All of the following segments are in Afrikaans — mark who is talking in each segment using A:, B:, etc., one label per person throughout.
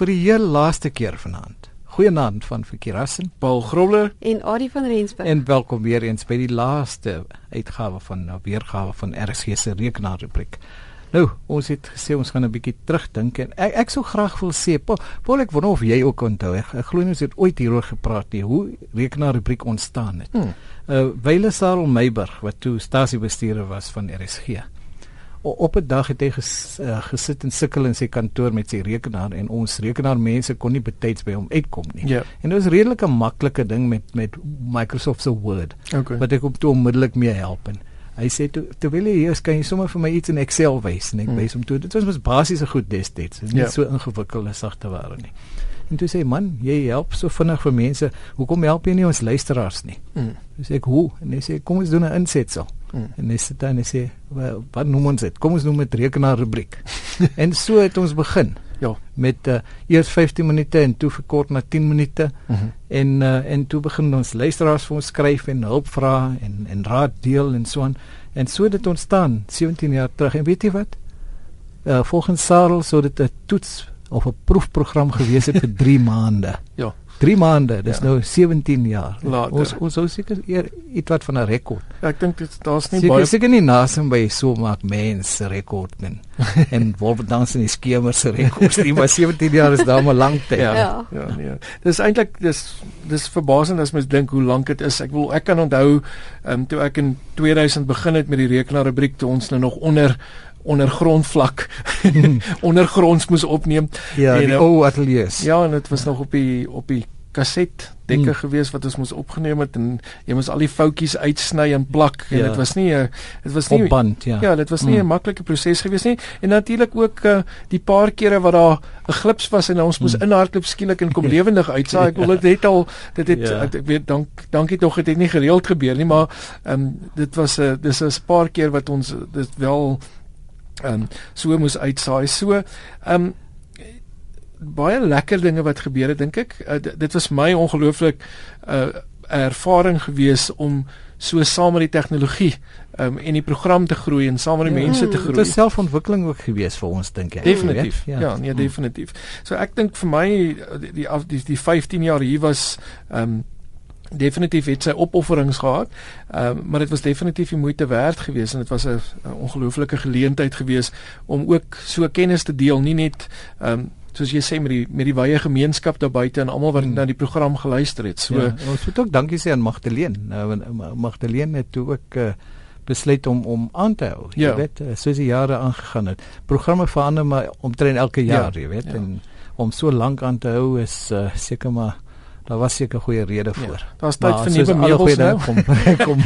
A: vir die heel laaste keer vanaand. Goeienaand van Verkeerassen,
B: Paul Grobler
C: en Adie van Rensburg.
A: En welkom weer eens by die laaste uitgawe van weergawe van RSG se rekenaarrubriek. Nou, ons het gesê ons gaan 'n bietjie terugdink en ek ek sou graag wil sê, Paul, Paul ek wonder of jy ook onthou. Ek, ek glo ons het ooit hieroor gepraat nie hoe rekenaarrubriek ontstaan het. Hmm. Uh Wyle Sarel Meiburg wat toe stasiebestuurder was van RSG op 'n dag het hy ges, uh, gesit en sukkel in sy kantoor met sy rekenaar en ons rekenaarmense kon nie betyds by hom uitkom nie.
B: Ja.
A: En dit was redelik 'n maklike ding met met Microsoft se Word.
B: Okay.
A: Wat ek op toe onmiddellik mee help en hy sê toe terwyl jy hier is kan jy sommer vir my iets in Excel wys en ek hmm. wys hom toe. Dit was mos basiese goed destyds. Nie ja. so ingewikkelde sagte ware nie. En toe sê man, jy help so vinnig vir mense. Hoekom help jy nie ons luisteraars nie? Mm. Dis ek hoe? En hy sê kom ons doen 'n insetsel. Mm. En hy sê dan hy sê wat noem ons dit? Kom ons noem dit rekenaar rubriek. en so het ons begin. Ja, met uh, eers 15 minute en toe verkort na 10 minute. Mm -hmm. En uh, en toe begin ons luisteraars vir ons skryf en hulp vra en en raad deel en so aan. En so het dit ontstaan 17 jaar terug. En weet jy wat? Uh, volgens Sarel sou dit 'n toets of 'n proefprogram gewees het vir 3 maande.
B: Ja.
A: 3 maande, dis ja. nou 17 jaar.
B: Later.
A: Ons ons sou seker eer iets wat van 'n rekord.
B: Ja, ek dink dit daar's nie
A: seker,
B: baie
A: seker nie nasim by so maak mense rekord nie. en wolf dans in die skemer se rekord. Nie maar 17 jaar is daar maar lank tyd.
B: Ja. Ja, ja nee. Dis eintlik dis dis verbasend as mens dink hoe lank dit is. Ek wil ek kan onthou ehm um, toe ek in 2000 begin het met die rekenaarrubriek toe ons nou nog onder ondergrondvlak ondergronds moes opneem.
A: Ja, en, die eh, ou ateljees.
B: Ja, en dit was nog op die op die kaset dekke hmm. gewees wat ons moes opgeneem het en jy moes al die foutjies uitsny en plak en dit ja. was nie 'n dit was nie
A: op band ja.
B: Ja, dit was nie 'n hmm. maklike proses gewees nie. En natuurlik ook uh, die paar kere wat daar 'n glips was en ons moes hmm. inhardloop skielik en kom lewendig uitsaai. Ek wil dit net al dit het ja. ek, ek weet dank dankie tog dit het nie gereeld gebeur nie, maar ehm um, dit was 'n uh, dis 'n paar keer wat ons dit wel ehm um, so moes uitsaai. So ehm um, baie lekker dinge wat gebeur het dink ek. Uh, dit was my ongelooflik 'n uh, ervaring gewees om so saam met die tegnologie um, en die program te groei en saam met die ja, mense te groei.
A: Dit was selfontwikkeling ook gewees vir ons dink ek.
B: Definitief. Ja, ja nee, definitief. So ek dink vir my die die die, die 15 jaar hier was ehm um, definitief het sy opofferings gehad. Ehm uh, maar dit was definitief die moeite werd geweest en dit was 'n ongelooflike geleentheid geweest om ook so kennis te deel, nie net ehm um, soos jy sê met die met die wye gemeenskap daar buite en almal wat mm. na die program geluister het. So ja,
A: ons moet ook dankie sê aan Magdalene. Nou Magdalene het toe ook uh, besluit om om aan te hou. Jy ja. weet, uh, soos die jare aangegaan het. Programme verander maar omtrent elke jaar, ja, jy weet, ja. en om so lank aan te hou is uh, seker maar Daar was seker goeie rede ja, voor.
B: Ja, Daar's tyd vir nuwe meubels nou.
A: Kom, kom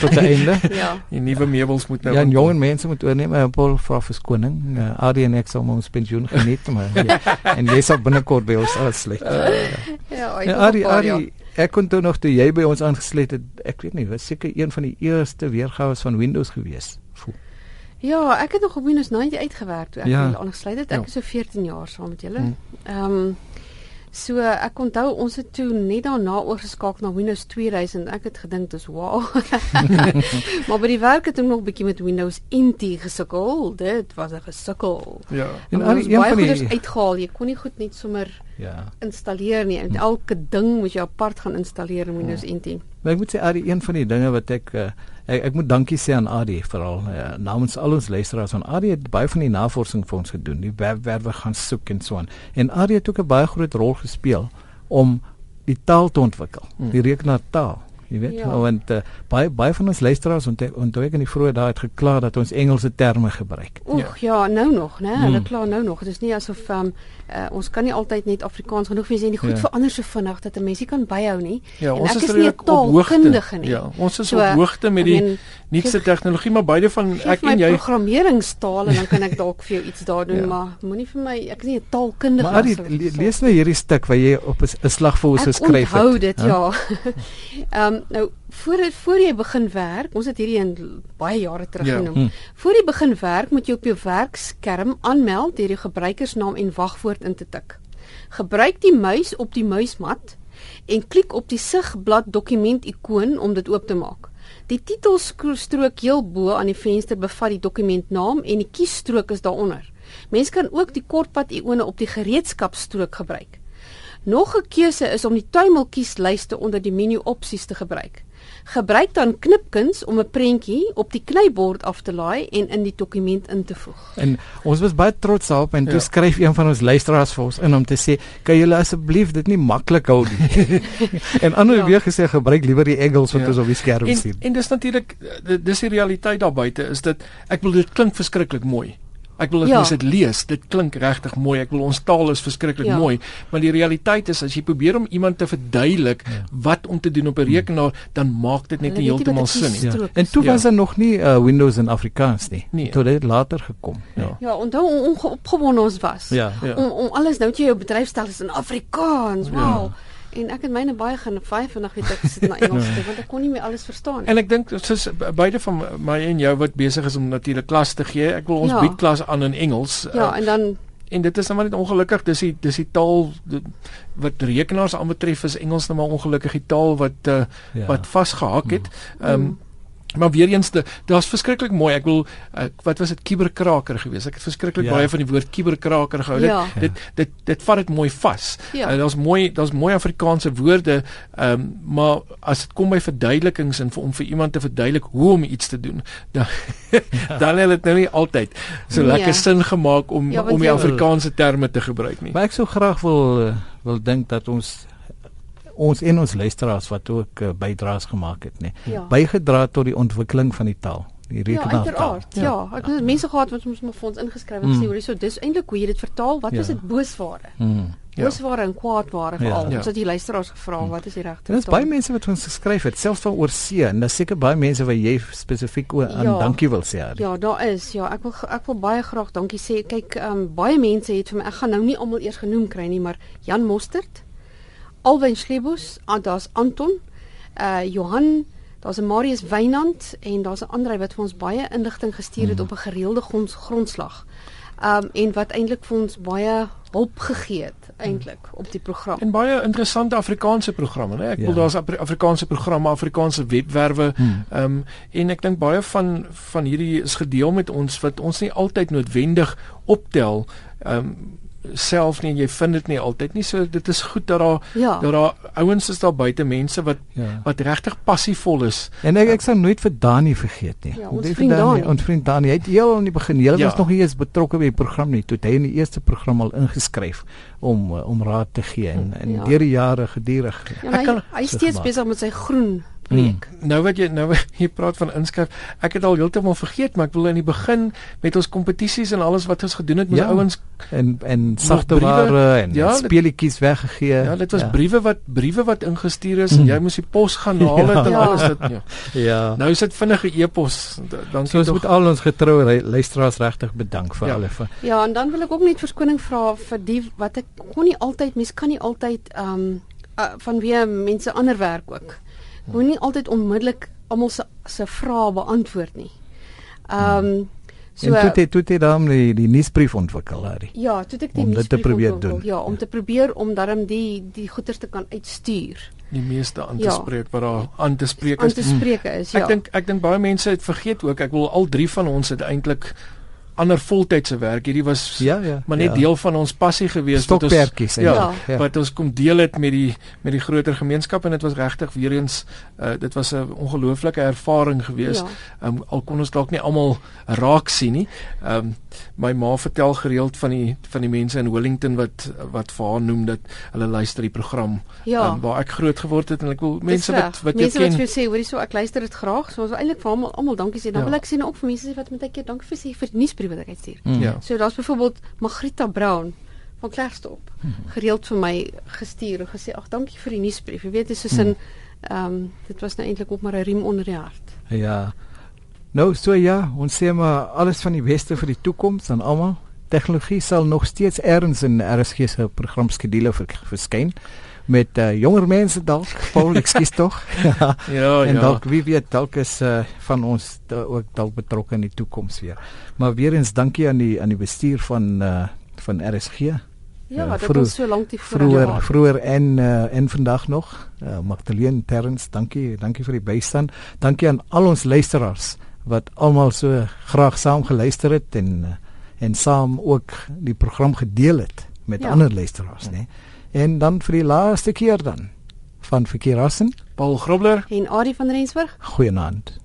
A: tot die einde.
B: ja. Die nuwe meubels moet nou.
A: Ja, jong mense moet oorneem. Uh, Paul vra vir skoning. Uh, Adie en ek sal ons pensioen geniet maar. Ja. en jy sal binnekort by ons afsluit. Uh, ja, ja Adie, Adie, ek kon toe nog toe jy by ons aangesluit het. Ek weet nie, was seker een van die eerste weergawe van Windows gewees. Voel.
C: Ja, ek het nog op Windows 90 uitgewerk toe ek ja. aangesluit het. Ek ja. is so 14 jaar saam met julle. Hmm. Ehm um, So ek onthou ons het toe net daarna oorgeskakel na Windows 2000. Ek het gedink dis wow. maar by die werk het ek nog 'n bietjie met Windows NT gesukkel. Dit was 'n gesukkel.
B: Ja.
C: En al die een van die uitgehaal. Jy kon nie goed net sommer ja. installeer nie. En elke ding moet jy apart gaan installeer in Windows ja. NT.
A: Maar ek moet sê Adi, een van die dinge wat ek uh, ek, ek moet dankie sê aan Adi veral uh, namens al ons luisteraars aan Adi het baie van die navorsing vir ons gedoen, die webwerwe gaan soek en so aan. En Adi het ook 'n baie groot rol gespeel om die taal te ontwikkel, hmm. die rekenaartaal. Jy weet, ja. want uh, baie baie van ons luisteraars onthou ek in die vroeë dae het gekla dat ons Engelse terme gebruik.
C: Oeg, ja. ja, nou nog, né? Hulle hmm. kla nou nog. Dit is nie asof um, uh, ons kan nie altyd net Afrikaans genoeg wees en die goed ja. verander so vinnig dat 'n mens nie kan byhou nie.
B: Ja, en ons is, is nie 'n taalkundige nie. Ja, ons is so, op hoogte met die nuutste tegnologie, maar beide van ek en jy
C: programmeringstaal en dan kan ek dalk vir jou iets daar doen, ja. maar moenie vir my ek is nie 'n taalkundige
A: nie. Maar die, lees nou hierdie stuk wat jy op 'n slag vir ons geskryf
C: het. Ek onthou dit, ja. Ehm um, nou voor voor jy begin werk, ons het hierdie in baie jare terug ja. genoem. Hm. Voor jy begin werk, moet jy op jou werkskerm aanmeld deur jou gebruikersnaam en wagwoord in te tik. Gebruik die muis op die muismat en klik op die sigblad dokument ikoon om dit oop te maak. Die titelstrook heel bo aan die venster bevat die dokumentnaam en die kiesstrook is daaronder. Mens kan ook die kortpad ione op die gereedskapsstrook gebruik. Nog 'n keuse is om die tuimelkieslyste onder die menu opsies te gebruik. Gebruik dan knipkuns om 'n prentjie op die knybord af te laai en in die dokument in te voeg.
A: En ons was baie trots daarop en ja. toe skryf een van ons luisteraars vir ons in om te sê, "Kan julle asseblief dit nie maklik hou nie?" en ander ja. weer gesê gebruik liewer die Engels wat ja. ons op die skerm sien.
B: En, en dis natuurlik dis die realiteit daar buite is dit ek bedoel dit klink verskriklik mooi. Ek wil as ja. mens dit lees, dit klink regtig mooi. Ek wil ons taal is verskriklik ja. mooi, maar die realiteit is as jy probeer om iemand te verduidelik ja. wat om te doen op 'n rekenaar, dan maak dit net nie heeltemal sin nie.
A: Ja. En toe ja. was daar nog nie uh, Windows in Afrikaans nie. Nee. Toe het dit later gekom.
C: Ja. Ja, en dan ongeopgewonde ons was. Ja. ja. Om om alles nou net jou bedryfstel is in Afrikaans. Wow. Ja. En ek het myne baie gaan vyf vandag weet ek sit na Engels te want ek kon nie meer alles verstaan nie.
B: En ek dink soos beide van my en jou wat besig is om natuurlik klas te gee. Ek wil ons ja. bied klas aan in Engels.
C: Ja, uh, en dan
B: en dit is nou maar net ongelukkig dis die dis die taal wat rekenaars aanbetref is Engels nou maar ongelukkig die taal wat uh, ja. wat vasgehak het. Mm. Ehm um, Maar weer eens daar's verskriklik mooi. Ek wil ek, wat was dit kiberkraker geweest. Ek het verskriklik ja. baie van die woord kiberkraker gehou. Ja. Dit, dit dit dit vat dit mooi vas. Ja. Uh, daar's mooi daar's mooi Afrikaanse woorde. Um, maar as dit kom by verduidelikings en vir, om vir iemand te verduidelik hoe om iets te doen, dan ja. dan het dit nou nie altyd so nee. lekker sin gemaak om ja, om die Afrikaanse terme te gebruik nie.
A: Maar ek sou graag wil uh, wil dink dat ons ons en ons luisteraars wat ook uh, bydraes gemaak het nê ja. bygedra tot die ontwikkeling van die taal die rekenaartaal
C: ja, ja ek het mense gehad wat ons maar vir ons ingeskryf het mm. sê hoor hierso dis eintlik hoe jy dit vertaal wat ja. is dit boosware mm. Ja. Boosware en kwaadware veral. Ja. Ons het die luisteraars gevra wat is die regte?
A: Daar's baie mense wat ons geskryf het, selfs van oorsee en daar's seker baie mense wat jy spesifiek aan ja. dankie wil sê. Harry.
C: Ja, daar is. Ja, ek wil ek wil baie graag dankie sê. Kyk, um, baie mense het vir my ek gaan nou nie almal eers genoem kry nie, maar Jan Mostert, Alwyn Schlebus, ah, daar's Anton, uh Johan, daar's 'n Marius Wynand en daar's 'n ander wat vir ons baie inligting gestuur het mm. op 'n gereelde gronds, grondslag. Um en wat eintlik vir ons baie hulp gegee het eintlik mm. op die program.
B: En baie interessante Afrikaanse programme, né? Ek ja. wil daar's Afrikaanse programme, Afrikaanse webwerwe. Mm. Um en ek dink baie van van hierdie is gedeel met ons wat ons nie altyd noodwendig optel um self nie en jy vind dit nie altyd nie. So dit is goed dat daar ja. dat daar ouens is daar buite mense wat ja. wat regtig passievol is.
A: En ek ek sal nooit vir Dani vergeet nie.
C: Ja, ons vriend Dani,
A: ons vriend Dani het heel aan die begin, hy ja. was nog nie eens betrokke by die program nie. Toe hy in die eerste program al ingeskryf om om raad te gee en in ja. deur die jare gedurig.
C: Ja, hy, hy is steeds besig met sy groen week.
B: Hmm. Nou wat jy nou jy praat van inskryf. Ek het al heeltemal vergeet, maar ek wil in die begin met ons kompetisies en alles wat ons gedoen het met ja, ouens
A: en en sagte ware en ja, speletjies weggegee.
B: Ja, dit was ja. briewe wat briewe wat ingestuur is hmm. en jy moes die pos gaan haal ja. en alles dit. Ja. ja. Nou is dit vinnige e-pos.
A: Dan so ons moet al ons getroue luisteraars regtig bedank vir ja.
C: alles. Ja, en dan wil ek ook net verskoning vra vir die wat ek kon nie altyd mens kan nie altyd ehm um, uh, van wie mense ander werk ook moenie altyd onmiddellik almal se se vrae beantwoord nie. Ehm um,
A: so En toe toe toe dan die die nuusbrief ontwikkel daar.
C: Ja, toe ek die nuusbrief te probeer doen. Ja, om te probeer om darm die die goeders te kan uitstuur.
B: Die meeste aan te ja. spreek wat daar aan te spreek is.
C: Aan te spreek is, ja.
B: Ek dink ek dink baie mense het vergeet ook. Ek wil al drie van ons het eintlik ander voltydse werk. Hierdie was ja, ja, maar net ja. deel van ons passie gewees
A: wat ons ja,
B: ja, ja, wat ons kom deel het met die met die groter gemeenskap en dit was regtig weer eens uh, dit was 'n ongelooflike ervaring gewees. Ja. Um, al kon ons dalk nie almal raak sien nie. Um, my ma vertel gereeld van die van die mense in Wellington wat wat vir haar noem dat hulle luister die program ja. um, waar ek groot geword het en ek wil mense wat wat
C: jy ken. Mense wat sê hoorie so ek luister dit graag. So ons wil eintlik vir almal almal dankie sê. Dan ja. wil ek sê nou ook vir mense wat met keer dankie vir sê vir nuusbrief wat ek uitstuur. Mm. Ja. So daar's byvoorbeeld Magrita Brown van Klerksdorp mm. gereeld vir my gestuur en gesê ag dankie vir die nuusbrief. Jy weet dis soos 'n mm. ehm um, dit was nou eintlik op maar 'n riem onder die hart.
A: Ja. Nou so ja, ons sê maar alles van die beste vir die toekoms aan almal. Tegnologie sal nog steeds erns in RSG se programskedule verskyn met uh, jonger mense dalk Paul ekskuus tog ja, ja en ja. dalk wie weet dalk is uh, van ons da, ook dalk betrokke in die toekoms weer maar weer eens dankie aan die aan die bestuur van uh, van RSG
C: Ja, uh, dit was so lank die
A: vroeër vroeër en uh, en vandag nog. Uh, Magdalene Terrens, dankie, dankie vir die bystand. Dankie aan al ons luisteraars wat almal so graag saam geluister het en uh, en saam ook die program gedeel het met ja. ander luisteraars, né? En dan vir die laaste keer dan van Verkeerassen,
B: Paul Grobler
C: en Adie van Rensburg.
A: Goeienaand.